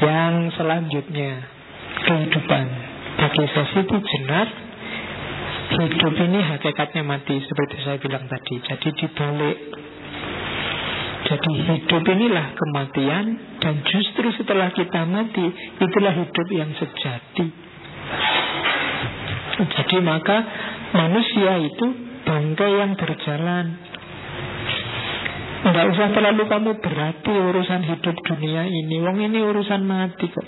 Yang selanjutnya kehidupan. Bagi sesi itu jenar hidup ini hakikatnya mati seperti saya bilang tadi. Jadi dibalik jadi hidup inilah kematian dan justru setelah kita mati itulah hidup yang sejati. Jadi maka manusia itu bangkai yang berjalan. Tidak usah terlalu kamu berarti urusan hidup dunia ini. Wong ini urusan mati kok.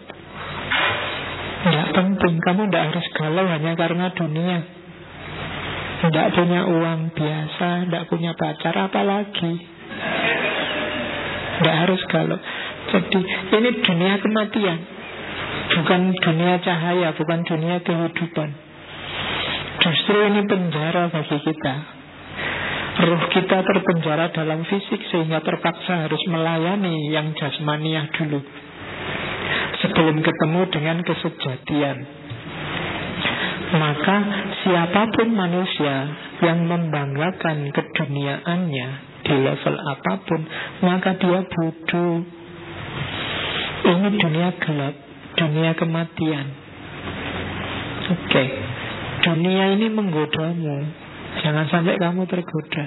Tidak penting, kamu tidak harus galau hanya karena dunia. Tidak punya uang biasa, tidak punya pacar, apalagi. Tidak harus kalau Jadi ini dunia kematian Bukan dunia cahaya Bukan dunia kehidupan Justru ini penjara bagi kita Ruh kita terpenjara dalam fisik Sehingga terpaksa harus melayani Yang jasmaniah dulu Sebelum ketemu dengan kesejatian Maka siapa pun manusia Yang membanggakan keduniaannya di level apa pun, maka dia bodoh. Ini dunia gelap, dunia kematian. Oke, okay. dunia ini menggodamu. Jangan sampai kamu tergoda.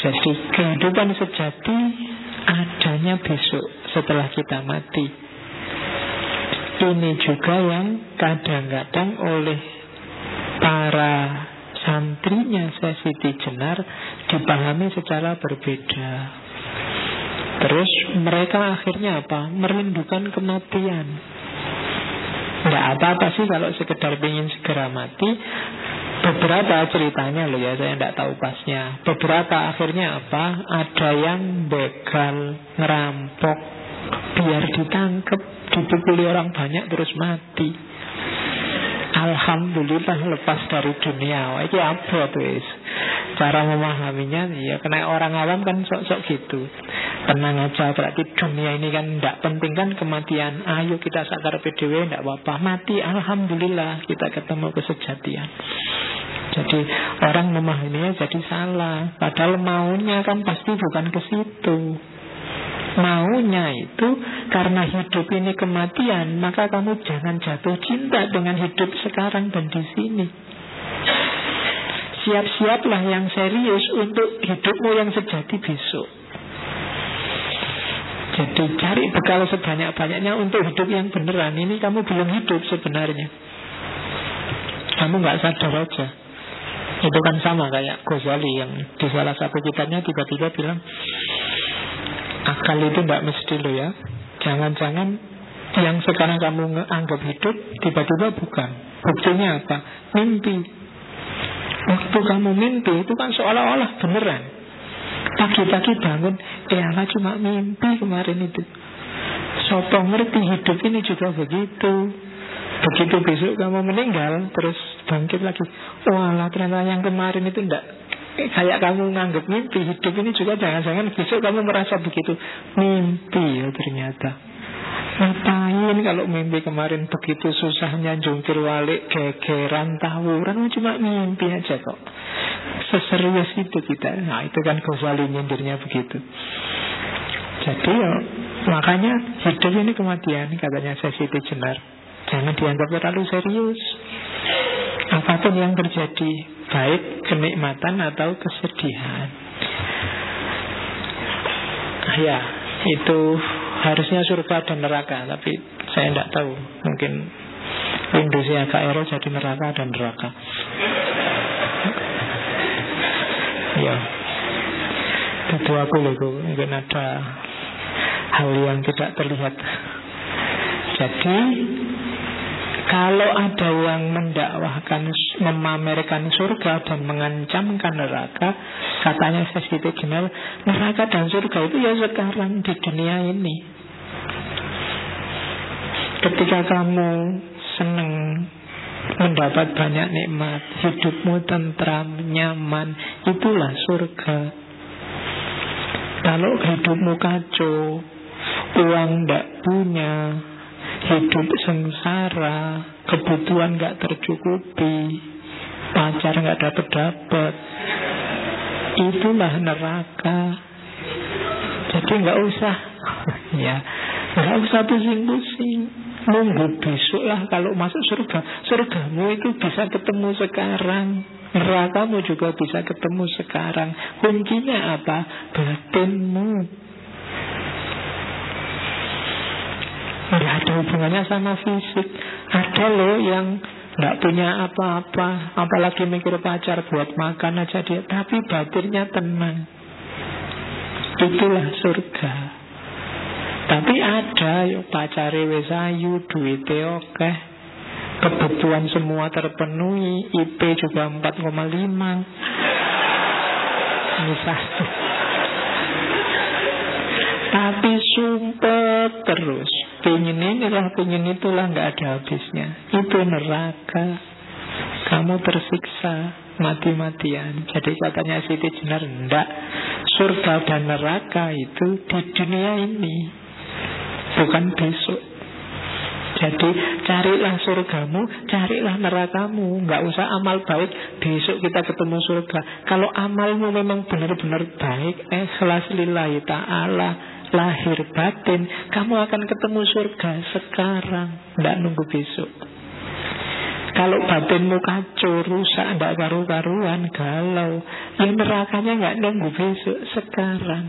Jadi kehidupan sejati adanya besok setelah kita mati. Ini juga yang kadang-kadang oleh para santrinya Siti Jenar dipahami secara berbeda. Terus mereka akhirnya apa? Merindukan kematian. Tidak apa-apa sih kalau sekedar ingin segera mati. Beberapa ceritanya loh ya, saya tidak tahu pasnya. Beberapa akhirnya apa? Ada yang begal, ngerampok, biar ditangkap, dipukuli orang banyak terus mati. Alhamdulillah lepas dari dunia. Wah, ini apa tuh? Cara memahaminya ya kena orang awam kan sok-sok gitu. Tenang aja berarti dunia ini kan tidak penting kan kematian. Ayo kita sakar PDW tidak apa-apa. Mati Alhamdulillah kita ketemu kesejatian. Jadi orang memahaminya jadi salah. Padahal maunya kan pasti bukan ke situ. Maunya itu karena hidup ini kematian, maka kamu jangan jatuh cinta dengan hidup sekarang dan di sini. Siap-siaplah yang serius untuk hidupmu yang sejati besok. Jadi cari bekal sebanyak-banyaknya untuk hidup yang beneran. Ini kamu belum hidup sebenarnya. Kamu nggak sadar aja. Itu kan sama kayak Ghazali yang di salah satu kitabnya tiba-tiba bilang akal itu tidak mesti lo ya. Jangan-jangan yang sekarang kamu anggap hidup tiba-tiba bukan. Buktinya apa? Mimpi. Waktu kamu mimpi itu kan seolah-olah beneran. Pagi-pagi bangun, eh cuma mimpi kemarin itu. Sopo ngerti hidup ini juga begitu. Begitu besok kamu meninggal, terus bangkit lagi. Walah ternyata yang kemarin itu enggak kayak kamu nganggap mimpi hidup ini juga jangan-jangan besok kamu merasa begitu mimpi ya ternyata Ngapain kalau mimpi kemarin begitu susahnya jungkir walik, gegeran, tawuran, cuma mimpi aja kok. Seserius itu kita. Nah itu kan Ghazali nyindirnya begitu. Jadi ya, makanya hidup ini kematian katanya saya Siti Jenar. Jangan dianggap terlalu serius. Apa pun yang terjadi, baik kenikmatan atau kesedihan. Ya, itu harusnya surga dan neraka tapi saya tidak tahu. Mungkin Indonesia KRO jadi neraka dan neraka. Ya. Itu aku loh mungkin ada hal yang tidak terlihat. Jadi kalau ada yang mendakwahkan memamerkan surga dan mengancamkan neraka, katanya Sesiti Jenal, neraka dan surga itu ya sekarang di dunia ini. Ketika kamu senang mendapat banyak nikmat, hidupmu tentram, nyaman, itulah surga. Kalau hidupmu kacau, uang tidak punya, hidup sengsara, kebutuhan nggak tercukupi, pacar nggak dapat dapat, itulah neraka. Jadi nggak usah, ya Gak usah pusing-pusing. Nunggu besok lah kalau masuk surga. Surgamu itu bisa ketemu sekarang. Nerakamu juga bisa ketemu sekarang. Kuncinya apa? Batinmu Gak ada hubungannya sama fisik Ada loh yang Gak punya apa-apa Apalagi mikir pacar buat makan aja dia Tapi batinnya tenang Itulah surga tapi ada yuk pacare wis ayu, duite oke. Kebutuhan semua terpenuhi, IP juga 4,5. Misal. Tapi sumpah terus Pengen inilah, pengen itulah nggak ada habisnya Itu neraka Kamu tersiksa Mati-matian Jadi katanya Siti Jenar Enggak Surga dan neraka itu di dunia ini bukan besok. Jadi carilah surgamu, carilah nerakamu. Nggak usah amal baik, besok kita ketemu surga. Kalau amalmu memang benar-benar baik, ikhlas lillahi ta'ala, lahir batin, kamu akan ketemu surga sekarang, nggak nunggu besok. Kalau batinmu kacau, rusak, nggak karu-karuan, galau, ya nerakanya nggak nunggu besok, sekarang.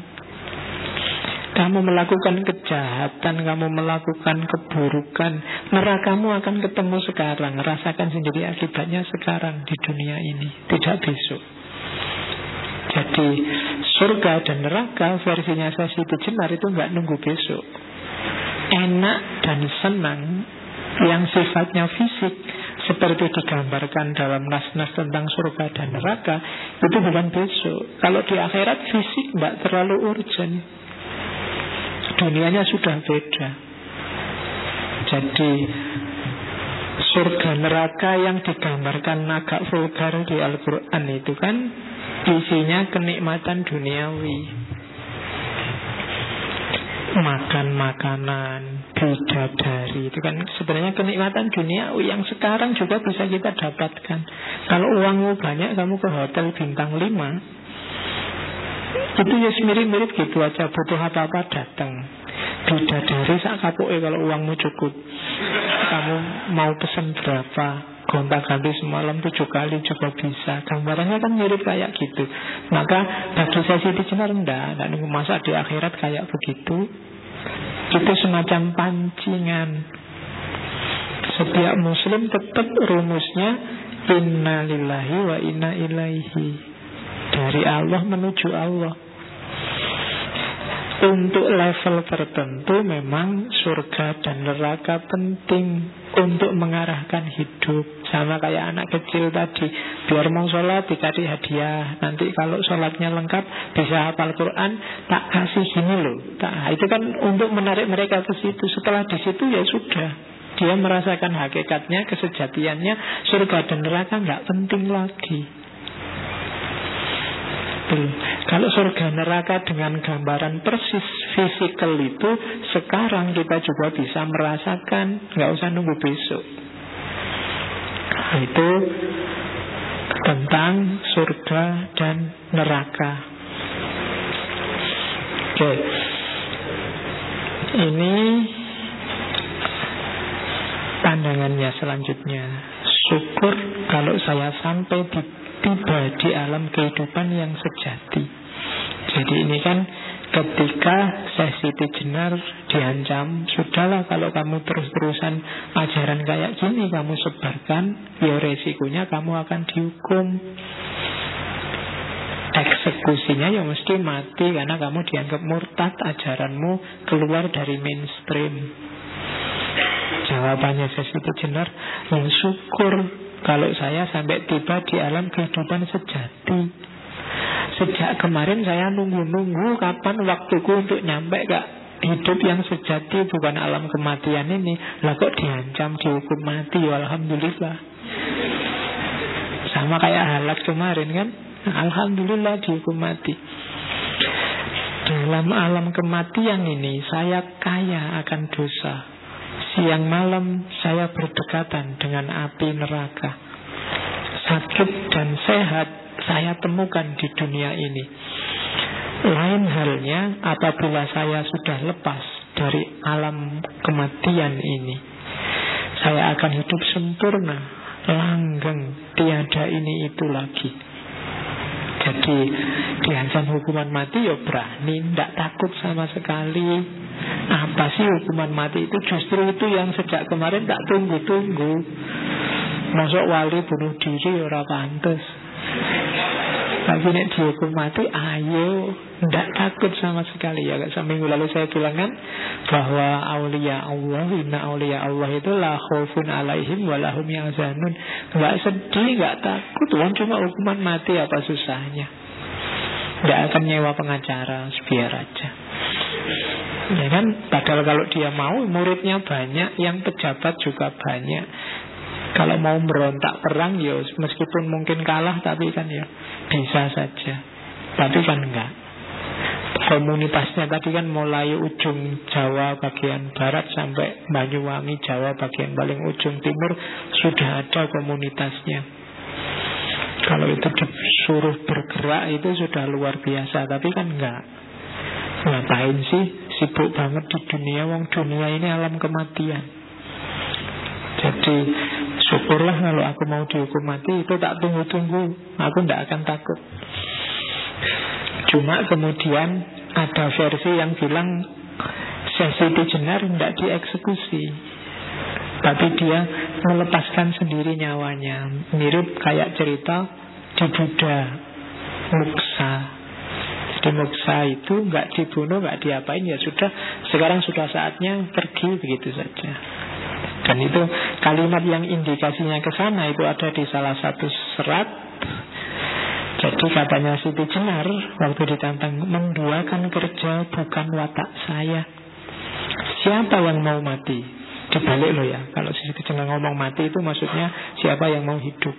Kamu melakukan kejahatan, kamu melakukan keburukan, nerakamu akan ketemu sekarang. Rasakan sendiri akibatnya sekarang di dunia ini, tidak besok. Jadi surga dan neraka versinya saya Siti Jenar itu nggak nunggu besok. Enak dan senang yang sifatnya fisik seperti digambarkan dalam nas-nas tentang surga dan neraka itu bukan besok. Kalau di akhirat fisik nggak terlalu urgent. Dunianya sudah beda Jadi Surga neraka yang digambarkan agak vulgar di Al-Quran itu kan Isinya kenikmatan duniawi. Makan makanan Bidadari. Itu kan sebenarnya kenikmatan duniawi Yang sekarang juga bisa kita dapatkan. Kalau uangmu banyak Kamu ke hotel bintang 5 itu ya mirip-mirip gitu aja Butuh apa-apa datang. Bidadari sak kapuke kalau uangmu cukup. Kamu mau pesen berapa Gonta ganti semalam tujuh kali juga bisa. Gambarannya kan mirip kayak gitu. Maka bagi saya sih Jenar Enggak nunggu masa di akhirat kayak begitu. Itu semacam pancingan. Setiap muslim tetap rumusnya Inna lillahi wa inna ilaihi. Dari Allah menuju Allah. Untuk level tertentu memang surga dan neraka penting untuk mengarahkan hidup. Sama kayak anak kecil tadi. Biar mau sholat dikasih hadiah. Nanti kalau sholatnya lengkap bisa hafal Quran, tak kasih gini loh. Tak, itu kan untuk menarik mereka ke situ. Setelah di situ ya sudah. Dia merasakan hakikatnya, kesejatiannya, surga dan neraka nggak penting lagi. Kalau surga neraka dengan gambaran persis fisikal itu sekarang kita juga bisa merasakan, nggak usah nunggu besok. Itu tentang surga dan neraka. Oke. Ini pandangannya selanjutnya. Syukur kalau saya sampai di tiba di alam kehidupan yang sejati. Jadi ini kan ketika sesi jenar diancam, sudahlah kalau kamu terus-terusan ajaran kayak gini kamu sebarkan, ya resikonya kamu akan dihukum. Eksekusinya ya mesti mati karena kamu dianggap murtad, ajaranmu keluar dari mainstream. Jawabannya sesi jenar, yang syukur kalau saya sampai tiba di alam kehidupan sejati Sejak kemarin saya nunggu-nunggu kapan waktuku untuk nyampe ke hidup yang sejati bukan alam kematian ini. Lah kok diancam dihukum mati? Alhamdulillah. Sama kayak halak kemarin kan? Alhamdulillah dihukum mati. Dalam alam kematian ini saya kaya akan dosa. Siang malam saya berdekatan dengan api neraka. Sakit dan sehat saya temukan di dunia ini. Lain halnya apabila saya sudah lepas dari alam kematian ini. Saya akan hidup sempurna, langgeng, tiada ini itu lagi. Jadi diancam hukuman mati ya berani, tidak takut sama sekali. Apa sih hukuman mati itu? Justru itu yang sejak kemarin tak tunggu-tunggu. Masuk wali bunuh diri ya ora pantes. Tapi nek dihukum mati, ayo tidak takut sama sekali ya. Seminggu lalu saya bilang kan bahwa aulia Allah, inna aulia Allah itu la khaufun alaihim walahum yahzanun. Enggak sedih, enggak takut. Tuhan cuma hukuman mati apa susahnya. Tidak akan nyewa pengacara, biar aja. Ya kan, padahal kalau dia mau muridnya banyak, yang pejabat juga banyak. Kalau mau merontak perang ya meskipun mungkin kalah tapi kan ya bisa saja. Tapi kan enggak. Komunitasnya tadi kan mulai ujung Jawa bagian barat sampai Banyuwangi Jawa bagian paling ujung timur sudah ada komunitasnya. Kalau itu disuruh bergerak itu sudah luar biasa, tapi kan enggak. Ngapain sih sibuk banget di dunia, wong dunia ini alam kematian. Jadi Syukurlah kalau aku mau dihukum mati Itu tak tunggu-tunggu Aku tidak akan takut Cuma kemudian Ada versi yang bilang Sesiti Jenar tidak dieksekusi Tapi dia Melepaskan sendiri nyawanya Mirip kayak cerita Di Buddha Muksa Di Muksa itu nggak dibunuh, nggak diapain ya sudah. Sekarang sudah saatnya pergi begitu saja. Dan itu kalimat yang indikasinya ke sana itu ada di salah satu serat. Jadi katanya Siti Jenar waktu ditantang menduakan kerja bukan watak saya. Siapa yang mau mati? Dibalik loh ya. Kalau Siti Jenar ngomong mati itu maksudnya siapa yang mau hidup.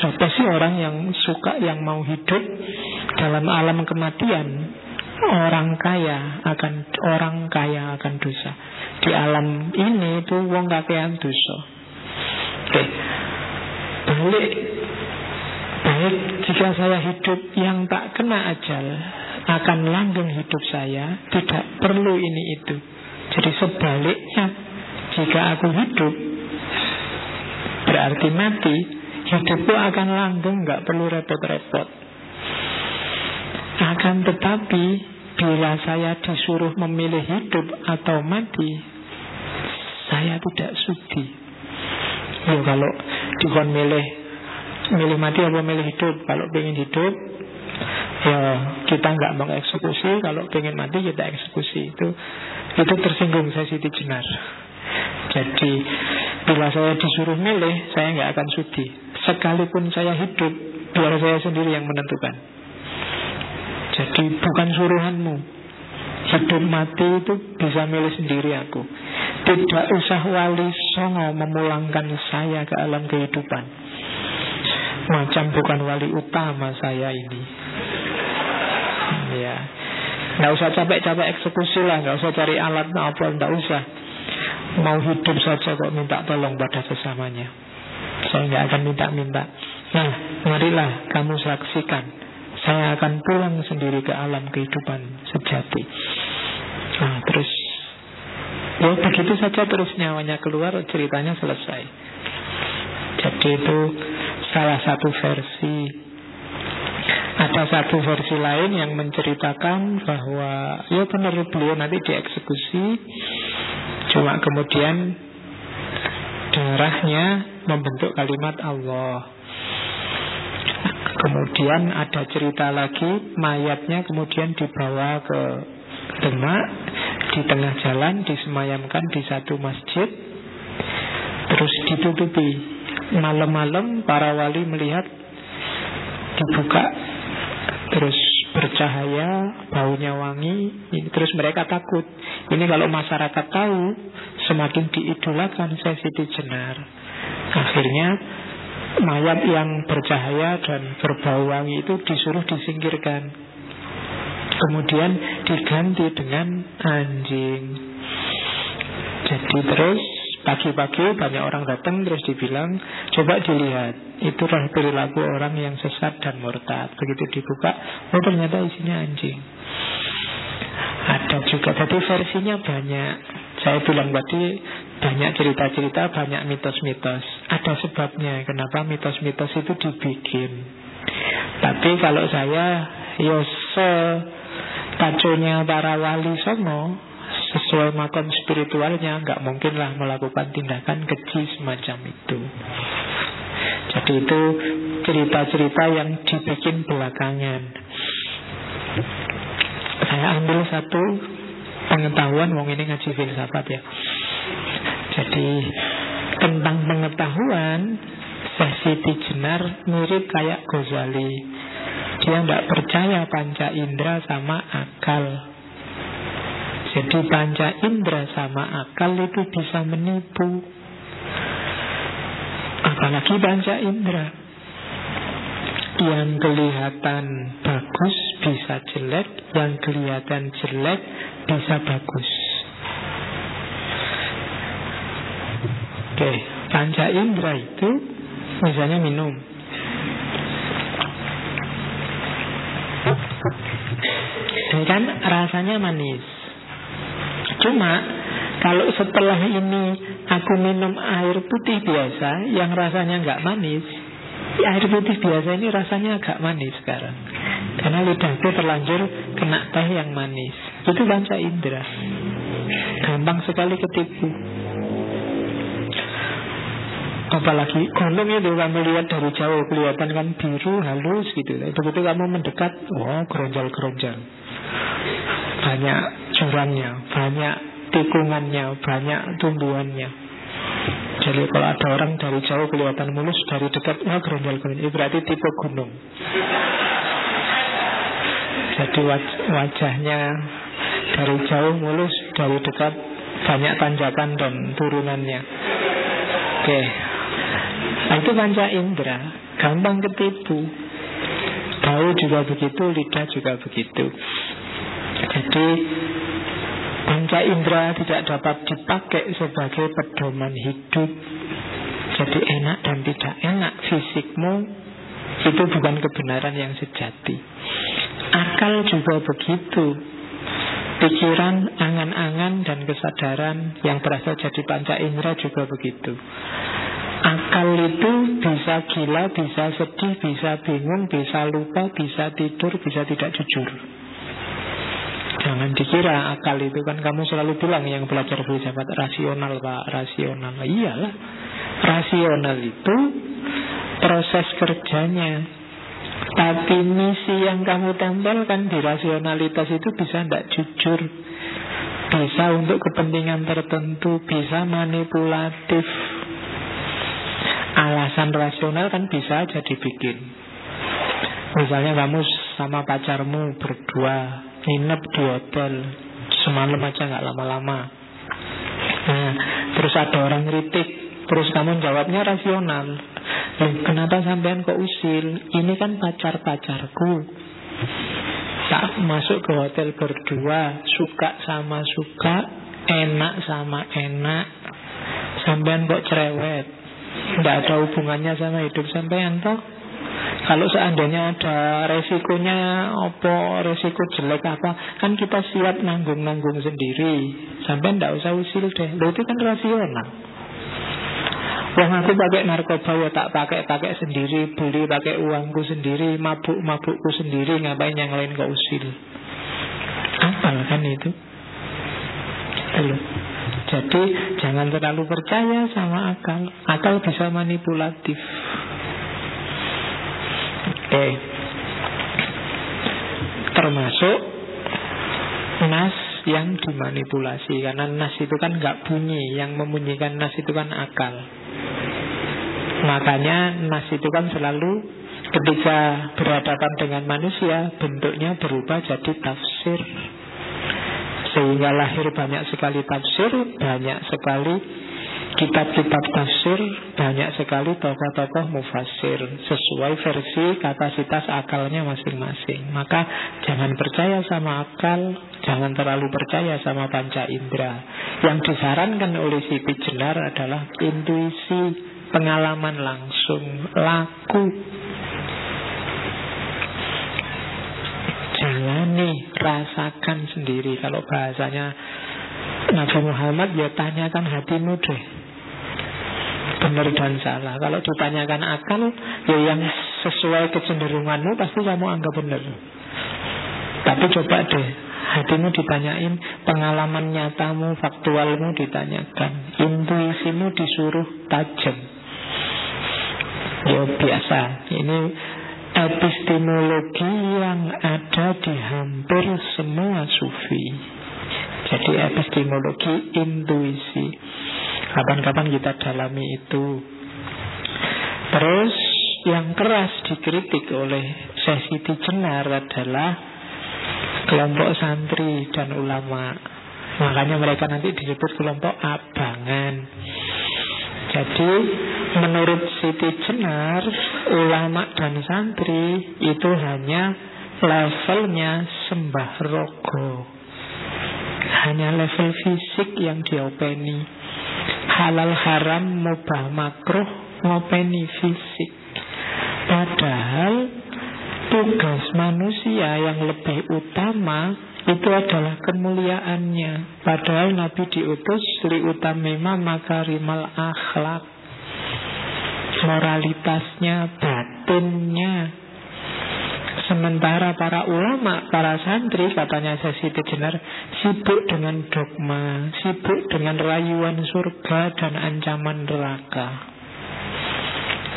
Siapa sih orang yang suka yang mau hidup dalam alam kematian? Orang kaya akan orang kaya akan dosa di alam ini itu wong kakean dosa. Oke. Balik baik jika saya hidup yang tak kena ajal akan langgeng hidup saya tidak perlu ini itu. Jadi sebaliknya jika aku hidup berarti mati hidupku akan langgeng nggak perlu repot-repot. Akan tetapi bila saya disuruh memilih hidup atau mati, saya tidak sudi. Ya kalau dikon milih milih mati apa milih hidup? Kalau pengen hidup ya kita nggak mau eksekusi. Kalau pengen mati kita eksekusi. Itu itu tersinggung saya Siti Jenar. Jadi bila saya disuruh milih saya nggak akan sudi. Sekalipun saya hidup biar saya sendiri yang menentukan. Jadi bukan suruhanmu. Hidup mati itu bisa milih sendiri aku. Tidak usah wali songo memulangkan saya ke alam kehidupan. Macam bukan wali utama saya ini. Ya. Nggak usah capek-capek eksekusi lah Nggak usah cari alat apa Nggak usah. Mau hidup saja kok minta tolong pada sesamanya. Saya nggak akan minta-minta. Nah, marilah kamu saksikan. Saya akan pulang sendiri ke alam kehidupan sejati. Nah, terus Ya begitu saja terus nyawanya keluar ceritanya selesai. Jadi itu salah satu versi. Ada satu versi lain yang menceritakan bahwa ya benar beliau nanti dieksekusi. Cuma kemudian darahnya membentuk kalimat Allah. Kemudian ada cerita lagi mayatnya kemudian dibawa ke Demak di tengah jalan disemayamkan di satu masjid terus ditutupi. Malam-malam para wali melihat dibuka terus bercahaya baunya wangi ini terus mereka takut. Ini kalau masyarakat tahu semakin diidolakan saya Siti Jenar. Akhirnya mayat yang bercahaya dan berbau wangi itu disuruh disingkirkan Kemudian diganti dengan anjing Jadi terus Pagi-pagi banyak orang datang terus dibilang Coba dilihat Itu perilaku orang yang sesat dan murtad Begitu dibuka Oh ternyata isinya anjing Ada juga. Jadi versinya banyak. Saya bilang tadi banyak cerita-cerita, banyak mitos-mitos. Ada sebabnya kenapa mitos-mitos itu dibikin. Tapi kalau saya, ya se pacunya para wali sono sesuai makom spiritualnya nggak mungkinlah melakukan tindakan keji semacam itu. Jadi itu cerita-cerita yang dibikin belakangan. Saya ambil satu pengetahuan, wong ini ngaji filsafat ya. Jadi tentang pengetahuan, Siti Jenar mirip kayak Ghazali. Dia tidak percaya panca indera sama akal. Jadi panca indera sama akal itu bisa menipu. Apalagi panca indera. Yang kelihatan bagus bisa jelek, yang kelihatan jelek bisa bagus. Oke, panca indera itu misalnya minum. Ini kan rasanya manis. Cuma kalau setelah ini aku minum air putih biasa yang rasanya nggak manis, air putih biasa ini rasanya agak manis sekarang. Karena lidahku terlanjur kena teh yang manis. Itu panca indera. Gampang sekali ketipu. Apalagi gunung itu kamu lihat dari jauh kelihatan kan biru halus gitu. Begitu kamu mendekat, wow, geronjal-geronjal. Banyak jurangnya, banyak tikungannya, banyak tumbuhannya. Jadi kalau ada orang dari jauh kelihatan mulus, dari dekat, wah geronjal-geronjal. Itu berarti tipe gunung. Jadi waj wajahnya dari jauh mulus, dari dekat banyak tanjakan dan turunannya. Oke, nah, itu panca indera, gampang ketipu. Bau juga begitu, lidah juga begitu. Jadi panca indera tidak dapat dipakai sebagai pedoman hidup. Jadi enak dan tidak enak fisikmu itu bukan kebenaran yang sejati. Akal juga begitu. Pikiran, angan-angan, dan kesadaran yang berasal jadi panca indera juga begitu. Akal itu bisa gila, bisa sedih, bisa bingung, bisa lupa, bisa tidur, bisa tidak jujur. Jangan dikira akal itu kan kamu selalu bilang yang belajar filsafat rasional pak, rasional. Iyalah, rasional itu proses kerjanya. Tapi misi yang kamu tempelkan di rasionalitas itu bisa tidak jujur. Bisa untuk kepentingan tertentu Bisa manipulatif. Alasan rasional kan bisa aja dibikin. Misalnya kamu sama pacarmu berdua Nginep di hotel Semalam aja nggak lama-lama Nah, terus ada orang kritik Terus kamu jawabnya rasional Loh, kenapa sampean kok usil? Ini kan pacar-pacarku. Tak masuk ke hotel berdua, suka sama suka, enak sama enak. Sampean kok cerewet? Tidak ada hubungannya sama hidup sampean toh? Kalau seandainya ada resikonya apa, resiko jelek apa, kan kita siap nanggung-nanggung sendiri. Sampai tidak usah usil deh. Lo itu kan rasional. Wah aku pakai narkoba ya tak pakai pakai sendiri, beli pakai uangku sendiri, mabuk mabukku sendiri, ngapain yang lain gak usil? Apa kan itu? Belum. Jadi jangan terlalu percaya sama akal. Akal bisa manipulatif. Oke. Termasuk nas yang dimanipulasi karena nas itu kan nggak bunyi, yang membunyikan nas itu kan akal. Makanya nas itu kan selalu ketika berhadapan dengan manusia bentuknya berubah jadi tafsir. Sehingga lahir banyak sekali tafsir, banyak sekali kitab-kitab tafsir, banyak sekali tokoh-tokoh mufasir sesuai versi kapasitas akalnya masing-masing. Maka jangan percaya sama akal, jangan terlalu percaya sama panca indera. Yang disarankan oleh si Jenar adalah intuisi pengalaman langsung laku. jalani, rasakan sendiri. Kalau bahasanya Nabi Muhammad ya tanyakan hatimu deh. Benar dan salah. Kalau ditanyakan akal, ya yang sesuai kecenderunganmu pasti kamu anggap benar. Tapi coba deh, hatimu ditanyain, pengalaman nyatamu, faktualmu ditanyakan, intuisimu disuruh tajam. Ya biasa, ini epistemologi yang ada di hampir semua sufi. Jadi epistemologi intuisi. Kapan-kapan kita dalami itu. Terus yang keras dikritik oleh Sesiti Jenar adalah kelompok santri dan ulama. Makanya mereka nanti disebut kelompok abangan. Jadi menurut Siti Jenar, ulama dan santri itu hanya levelnya sembah rogo. Hanya level fisik yang diopeni. Halal haram mubah makruh ngopeni fisik. Padahal tugas manusia yang lebih utama itu adalah kemuliaannya. Padahal Nabi diutus li utamima makarimal akhlak. Moralitasnya, batinnya, Sementara para ulama, para santri, katanya Sesi Jenar, sibuk dengan dogma, sibuk dengan rayuan surga dan ancaman neraka.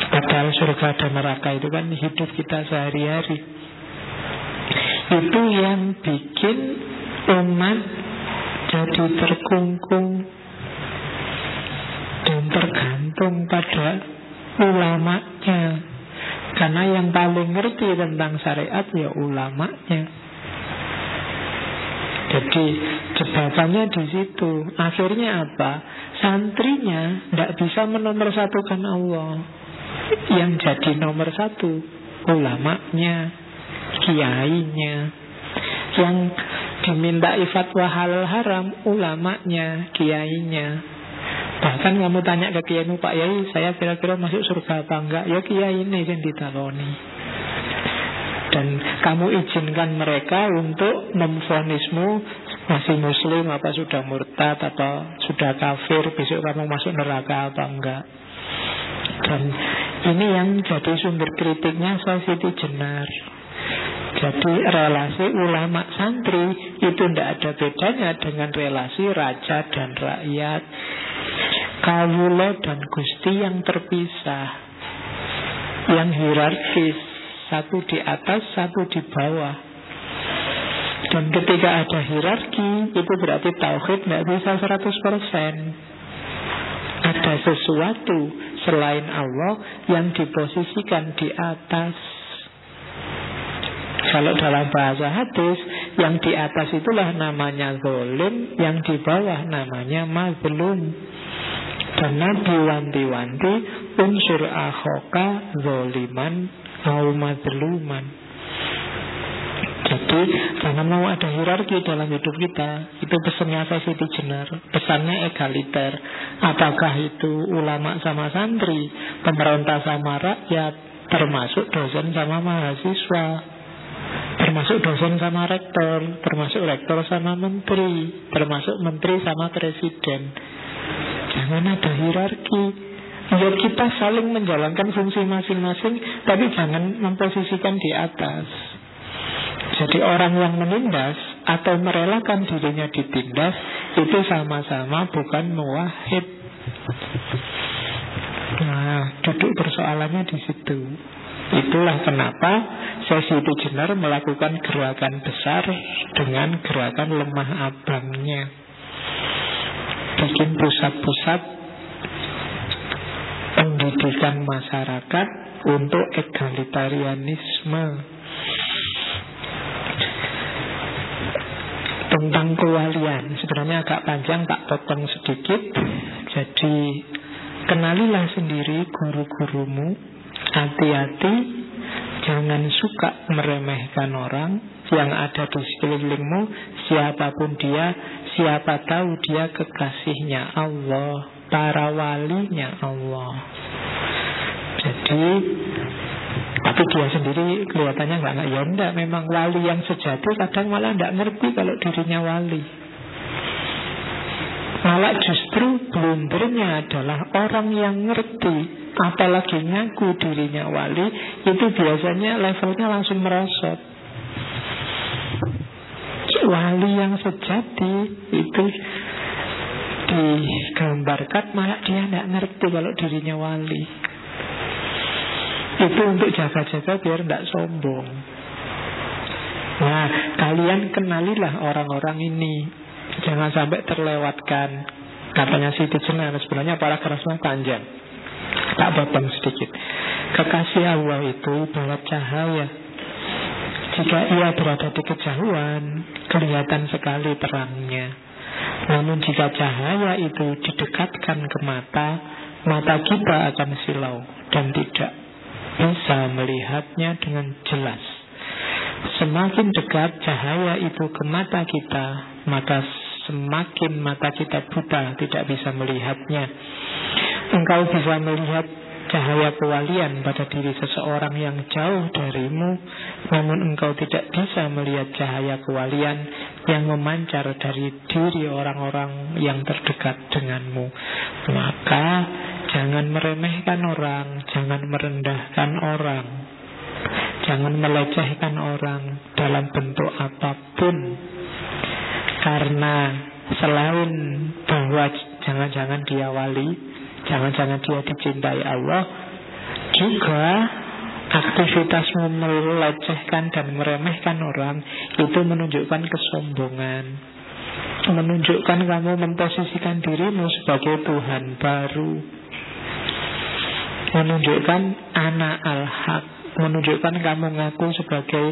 Padahal surga dan neraka itu kan hidup kita sehari-hari. Itu yang bikin umat jadi terkungkung dan tergantung pada ulamanya. Karena yang paling ngerti tentang syariat ya ulamanya. Jadi jebakannya di situ. Akhirnya apa? Santrinya tidak bisa menomorsatukan Allah. Yang jadi nomor satu ulamanya, kiainya. Yang diminta fatwa halal haram ulamanya, kiainya. Bahkan kamu tanya ke kiaimu Pak Yai Saya kira-kira masuk surga apa enggak? Ya kiai ini yang ditaloni. Dan kamu izinkan mereka untuk memfonismu Masih muslim apa sudah murtad Atau sudah kafir Besok kamu masuk neraka apa enggak? Dan ini yang jadi sumber kritiknya Siti Jenar. Jadi relasi ulama santri itu tidak ada bedanya dengan relasi raja dan rakyat. Kawula dan Gusti yang terpisah Yang hierarkis Satu di atas, satu di bawah. Dan ketika ada hierarki Itu berarti Tauhid tidak bisa 100% Ada sesuatu selain Allah Yang diposisikan di atas. Kalau dalam bahasa hadis Yang di atas itulah namanya zolim Yang di bawah namanya mazlum dan Nabi wanti-wanti unsur akhoka zoliman au madluman. Jadi jangan mau ada hierarki dalam hidup kita Itu pesannya Siti Jenar? Pesannya egaliter. Apakah itu ulama sama santri Pemerintah sama rakyat Termasuk dosen sama mahasiswa Termasuk dosen sama rektor Termasuk rektor sama menteri Termasuk menteri sama presiden Jangan ada hierarki. Ya kita saling menjalankan fungsi masing-masing, tapi jangan memposisikan di atas. Jadi orang yang menindas atau merelakan dirinya ditindas itu sama-sama bukan muwahid. Nah, duduk persoalannya di situ. Itulah kenapa sesi itu jenar melakukan gerakan besar dengan gerakan lemah abangnya bikin pusat-pusat pendidikan masyarakat untuk egalitarianisme. Tentang kewalian sebenarnya agak panjang tak potong sedikit. Jadi kenalilah sendiri guru-gurumu hati-hati jangan suka meremehkan orang yang ada di sekelilingmu siapa pun dia Siapa tahu dia kekasihnya Allah Para walinya Allah Jadi Tapi dia sendiri kelihatannya nggak nggak ya enggak. Memang wali yang sejati kadang malah nggak ngerti kalau dirinya wali. Malah justru blundernya adalah orang yang ngerti Apalagi ngaku dirinya wali Itu biasanya levelnya langsung merosot Wali yang sejati. Itu digambarkan malah dia tidak ngerti kalau dirinya wali. Itu untuk jaga-jaga biar tidak sombong. Nah kalian kenalilah orang-orang ini. Jangan sampai terlewatkan. Katanya Siti Jenar sebenarnya para kerasnya panjang. Tak potong sedikit. Kekasih Allah itu bawa cahaya. Jika ia berada di kejauhan kelihatan sekali terangnya namun jika cahaya itu didekatkan ke mata, mata kita akan silau dan tidak bisa melihatnya dengan jelas. Semakin dekat cahaya itu ke mata kita, maka semakin mata kita buta, tidak bisa melihatnya. Engkau bisa melihat cahaya kewalian pada diri seseorang yang jauh darimu, namun engkau tidak bisa melihat cahaya kewalian yang memancar dari diri orang-orang yang terdekat denganmu. Maka jangan meremehkan orang, jangan merendahkan orang, jangan melecehkan orang dalam bentuk apa pun. Karena selain bahwa jangan-jangan dia wali, Jangan-jangan dia dicintai Allah. Juga aktivitasmu melecehkan dan meremehkan orang Itu menunjukkan kesombongan. Menunjukkan kamu memposisikan dirimu sebagai Tuhan baru. Menunjukkan anak al-haq. Menunjukkan kamu ngaku sebagai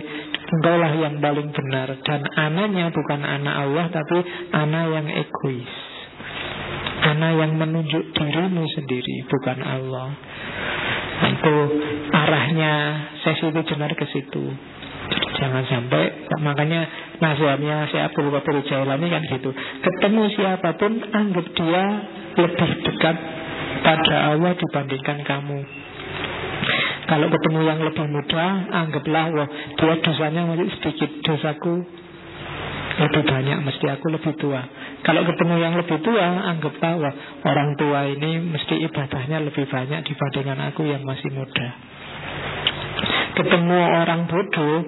Engkaulah yang paling benar. Dan anaknya bukan anak Allah Tapi anak yang egois karena yang menunjuk dirimu sendiri Bukan Allah. Nah, Itu arahnya sesi itu benar ke situ. Jangan sampai Makanya nasihatnya si Abdul Qadir Jailani kan gitu. Ketemu siapa pun Anggap dia lebih dekat Pada Allah dibandingkan kamu. Kalau ketemu yang lebih muda, anggaplah wah dia dosanya masih sedikit, dosaku lebih banyak, mesti aku lebih tua. Kalau ketemu yang lebih tua, anggap bahwa orang tua ini mesti ibadahnya lebih banyak dibandingkan aku yang masih muda. Ketemu orang bodoh,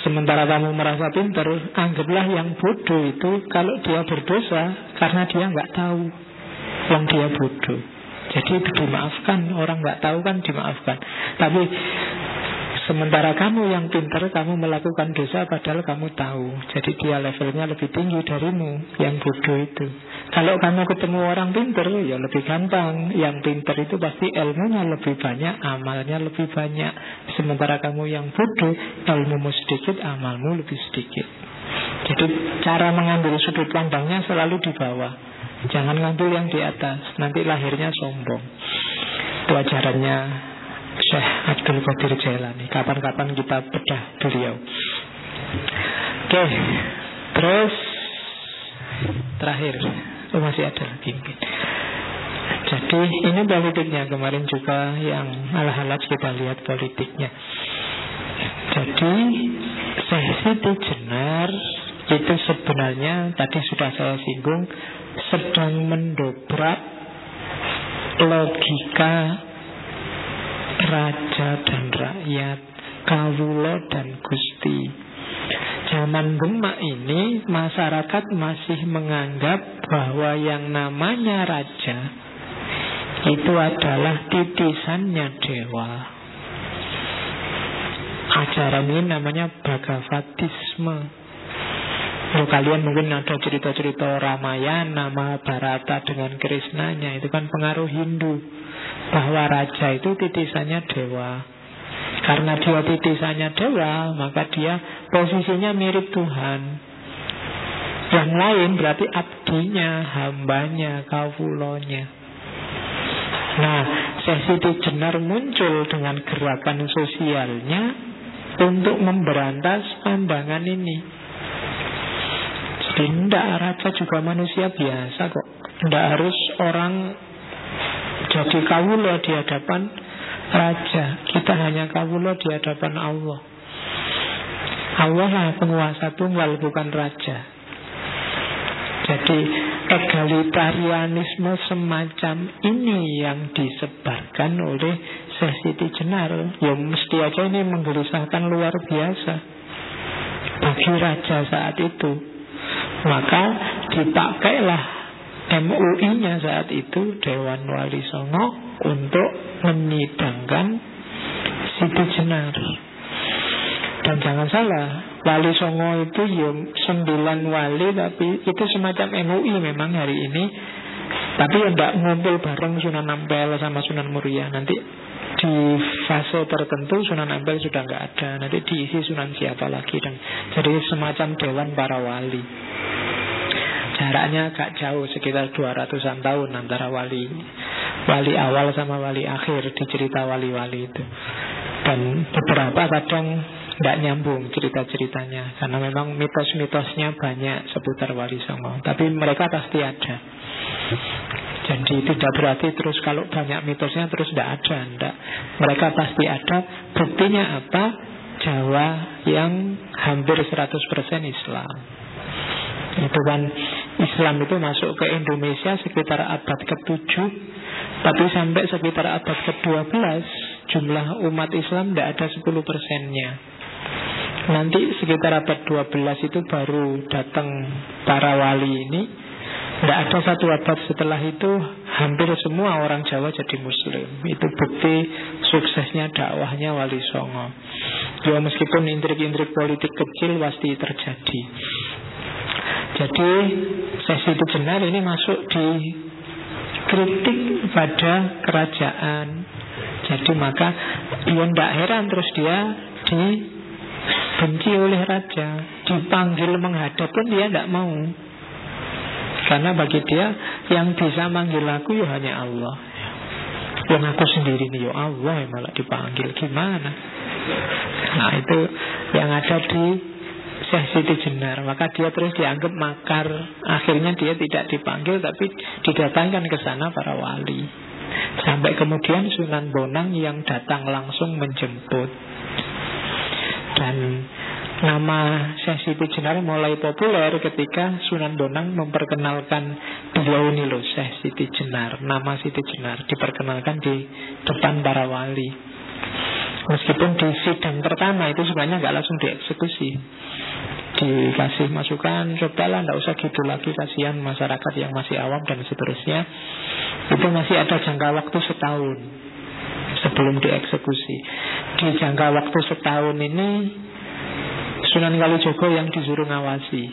sementara kamu merasa pintar, anggaplah yang bodoh itu kalau dia berdosa karena dia nggak tahu yang dia bodoh. Jadi itu dimaafkan, orang nggak tahu kan dimaafkan. Tapi Sementara kamu yang pintar, kamu melakukan dosa padahal kamu tahu. Jadi dia levelnya lebih tinggi darimu, yang bodoh itu. Kalau kamu ketemu orang pintar, ya lebih gampang. Yang pintar itu pasti ilmunya lebih banyak, amalnya lebih banyak. Sementara kamu yang bodoh, ilmumu sedikit, amalmu lebih sedikit. Jadi cara mengambil sudut pandangnya selalu di bawah. Jangan ngambil yang di atas, nanti lahirnya sombong. Itu ajarannya Syekh Abdul Qadir Jailani. Kapan-kapan kita bedah beliau. Oke Terus Terakhir. Oh, Masih ada lagi Jadi ini politiknya. Kemarin juga yang ala-ala kita lihat politiknya. Jadi Syekh Jenar Itu sebenarnya Tadi sudah saya singgung Sedang mendobrak Logika raja dan rakyat, kawulo dan gusti. Zaman Demak ini masyarakat masih menganggap bahwa yang namanya raja itu adalah titisannya dewa. Ajaran ini namanya Bhagavatisme. Oh, kalian mungkin ada cerita-cerita Ramayana, Mahabharata dengan Krishnanya Itu kan pengaruh Hindu bahwa raja itu titisannya dewa. Karena dia titisannya dewa, maka dia posisinya mirip Tuhan. Yang lain berarti abdinya, hambanya, kawulonya. Nah, sesi jenar muncul dengan gerakan sosialnya untuk memberantas pandangan ini. Jadi tidak raja juga manusia biasa kok. Tidak harus orang jadi kawula di hadapan raja. Kita hanya kawula di hadapan Allah. Allah lah penguasa tunggal bukan raja. Jadi egalitarianisme semacam ini yang disebarkan oleh Syekh Siti Jenar. Ya mesti aja ini menggelisahkan luar biasa bagi raja saat itu. Maka dipakailah MUI-nya saat itu Dewan Wali Songo untuk menyidangkan Siti Jenar. Dan jangan salah, Wali Songo itu ya sembilan wali tapi itu semacam MUI memang hari ini. Tapi ya tidak ngumpul bareng Sunan Ampel sama Sunan Muria. Nanti di fase tertentu Sunan Ampel sudah nggak ada. Nanti diisi Sunan siapa lagi dan jadi semacam dewan para wali. Jaraknya agak jauh sekitar 200-an tahun antara wali wali awal sama wali akhir di cerita wali-wali itu. Dan beberapa kadang tidak nyambung cerita-ceritanya Karena memang mitos-mitosnya banyak seputar Wali Songo Tapi mereka pasti ada Jadi tidak berarti terus kalau banyak mitosnya terus tidak ada tidak. Mereka pasti ada Buktinya apa? Jawa yang hampir 100% Islam Itu kan Islam itu masuk ke Indonesia sekitar abad ke-7 Tapi sampai sekitar abad ke-12 Jumlah umat Islam tidak ada 10 persennya. Nanti sekitar abad 12 itu baru datang para wali ini. Tidak ada satu abad setelah itu Hampir semua orang Jawa jadi muslim. Itu bukti suksesnya dakwahnya Wali Songo. Ya meskipun intrik-intrik politik kecil pasti terjadi Jadi sesi itu benar ini masuk di kritik pada kerajaan. Jadi maka ya tidak heran terus dia di benci oleh raja. Dipanggil menghadap pun dia tidak mau. Karena bagi dia Yang bisa manggil aku ya hanya Allah. Yang aku sendiri nih ya Allah yang malah dipanggil Gimana? Nah itu yang ada di Syekh Siti Jenar Maka dia terus dianggap makar. Akhirnya dia tidak dipanggil Tapi didatangkan ke sana para wali. Sampai kemudian Sunan Bonang yang datang langsung menjemput. Dan nama Syekh Siti Jenar mulai populer ketika Sunan Bonang memperkenalkan beliau ini loh Syekh Siti Jenar Nama Siti Jenar diperkenalkan di depan para wali. Meskipun di sidang pertama itu sebenarnya nggak langsung dieksekusi Dikasih masukan Cobalah nggak usah gitu lagi Kasihan masyarakat yang masih awam dan seterusnya Itu masih ada jangka waktu setahun sebelum dieksekusi. Di jangka waktu setahun ini Sunan Kalijogo yang disuruh ngawasi.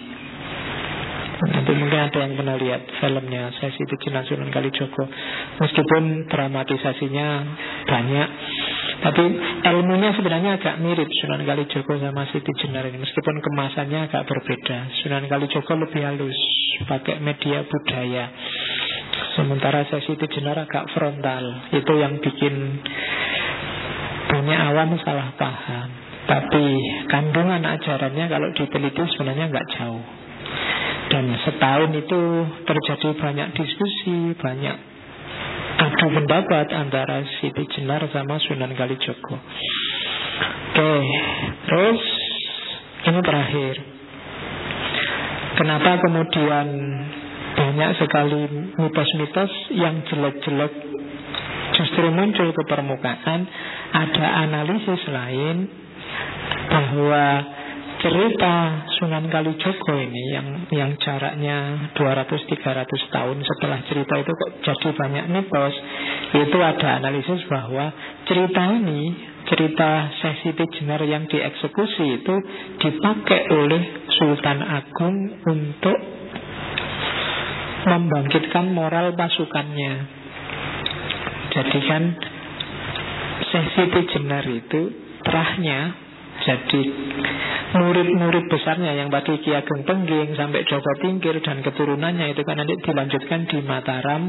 Nanti mungkin ada yang pernah lihat filmnya Sesi Tijinan Sunan Kalijogo Meskipun dramatisasinya banyak Tapi ilmunya sebenarnya agak mirip Sunan Kalijogo sama Siti Jenar ini. Meskipun kemasannya agak berbeda. Sunan Kalijogo lebih halus Pakai media budaya. Sementara sesi jenar agak frontal. Itu yang bikin banyak awam salah paham. Tapi kandungan ajarannya kalau diteliti sebenarnya nggak jauh. Dan setahun itu terjadi banyak diskusi Banyak adu pendapat antara Siti Jenar sama Sunan Kalijogo Oke, terus ini terakhir Kenapa kemudian banyak sekali mitos-mitos yang jelek-jelek justru muncul ke permukaan. Ada analisis lain bahwa cerita Sunan Kalijogo ini yang yang jaraknya 200-300 tahun setelah cerita itu kok jadi banyak mitos itu ada analisis bahwa cerita ini cerita Sesiti Jenar yang dieksekusi itu dipakai oleh Sultan Agung untuk membangkitkan moral pasukannya. Jadi kan sesi Jenar itu terahnya jadi murid-murid besarnya yang tadi Ki Ageng Pengging sampai Joko Tingkir dan keturunannya itu kan nanti dilanjutkan di Mataram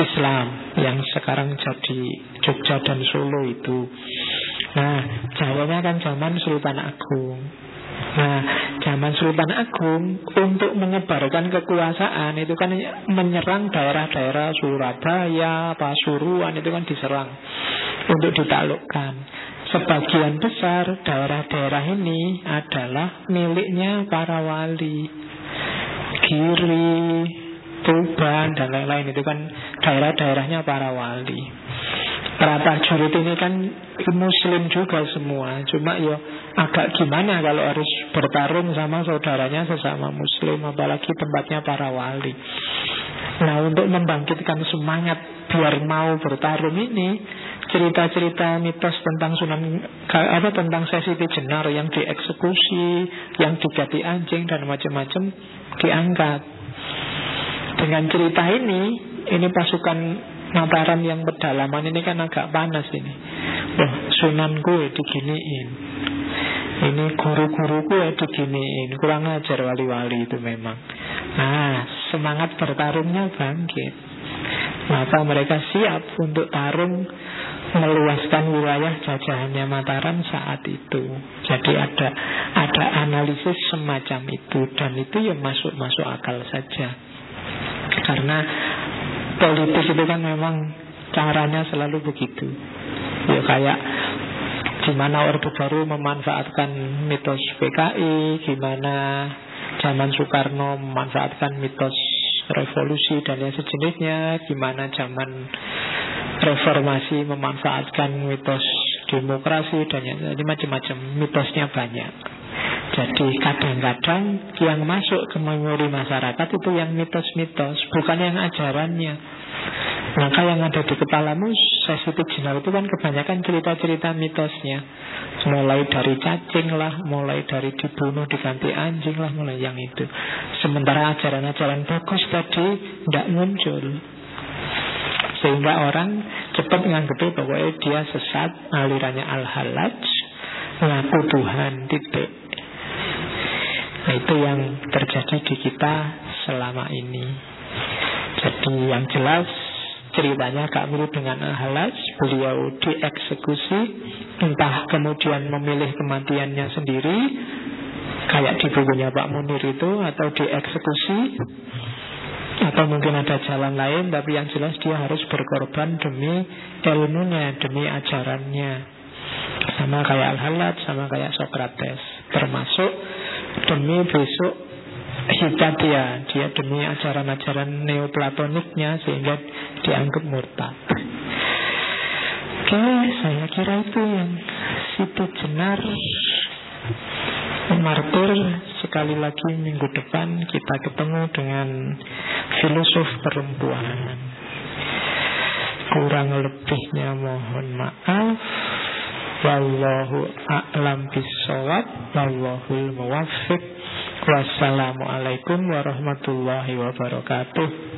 Islam yang sekarang jadi Jogja dan Solo itu. Nah, Jawanya kan zaman Sultan Agung. Nah, zaman Sultan Agung untuk menyebarkan kekuasaan itu kan menyerang daerah-daerah Surabaya, Pasuruan itu kan diserang untuk ditaklukkan. Sebagian besar daerah-daerah ini adalah miliknya para wali. Giri, Tuban, dan lain-lain itu kan daerah-daerahnya para wali. Para jurid ini kan muslim juga semua. Cuma ya agak gimana kalau harus bertarung sama saudaranya sesama muslim. Apalagi tempatnya para wali. Nah untuk membangkitkan semangat biar mau bertarung ini cerita-cerita mitos tentang Sunan apa tentang sesi jenar yang dieksekusi, yang diganti anjing dan macam-macam diangkat. Dengan cerita ini, ini pasukan Mataram yang pedalaman ini kan agak panas ini. Wah, Sunan gue diginiin. Ini guru-guru gue diginiin. Kurang ajar wali-wali itu memang. Nah, semangat bertarungnya bangkit. Maka mereka siap untuk tarung meluaskan wilayah jajahannya Mataram saat itu. Jadi ada ada analisis semacam itu dan itu ya masuk masuk akal saja. Karena politik itu kan memang caranya selalu begitu. Ya kayak gimana Orde Baru memanfaatkan mitos PKI, gimana zaman Soekarno memanfaatkan mitos revolusi dan yang sejenisnya, gimana zaman reformasi memanfaatkan mitos demokrasi dan yang jadi macam-macam mitosnya banyak. Jadi kadang-kadang yang masuk ke memori masyarakat itu yang mitos-mitos, bukan yang ajarannya. Maka yang ada di kepalamu sensitif jenar itu kan kebanyakan cerita-cerita mitosnya Mulai dari cacing lah Mulai dari dibunuh diganti anjing lah Mulai yang itu Sementara ajaran-ajaran bagus tadi Tidak muncul Sehingga orang cepat menganggap bahwa dia sesat Alirannya al-halaj Ngaku Tuhan titik. Nah itu yang terjadi di kita selama ini. Jadi yang jelas ceritanya Kak mirip dengan Al-Halaj. Beliau dieksekusi Entah kemudian memilih kematiannya sendiri Kayak di bukunya Pak Munir itu Atau dieksekusi Atau mungkin ada jalan lain Tapi yang jelas dia harus berkorban Demi ilmunya Demi ajarannya. Sama kayak Al-Halaj Sama kayak Socrates. Termasuk demi besok Hipatia Dia. Demi ajaran-ajaran neoplatoniknya Sehingga dianggap murtad. Oke, saya kira itu yang Situ Jenar Martir Sekali lagi minggu depan Kita ketemu dengan Filosof perempuan. Kurang lebihnya mohon maaf. Wallahu a'lam bisawab Wallahul muwafiq Wassalamualaikum warahmatullahi wabarakatuh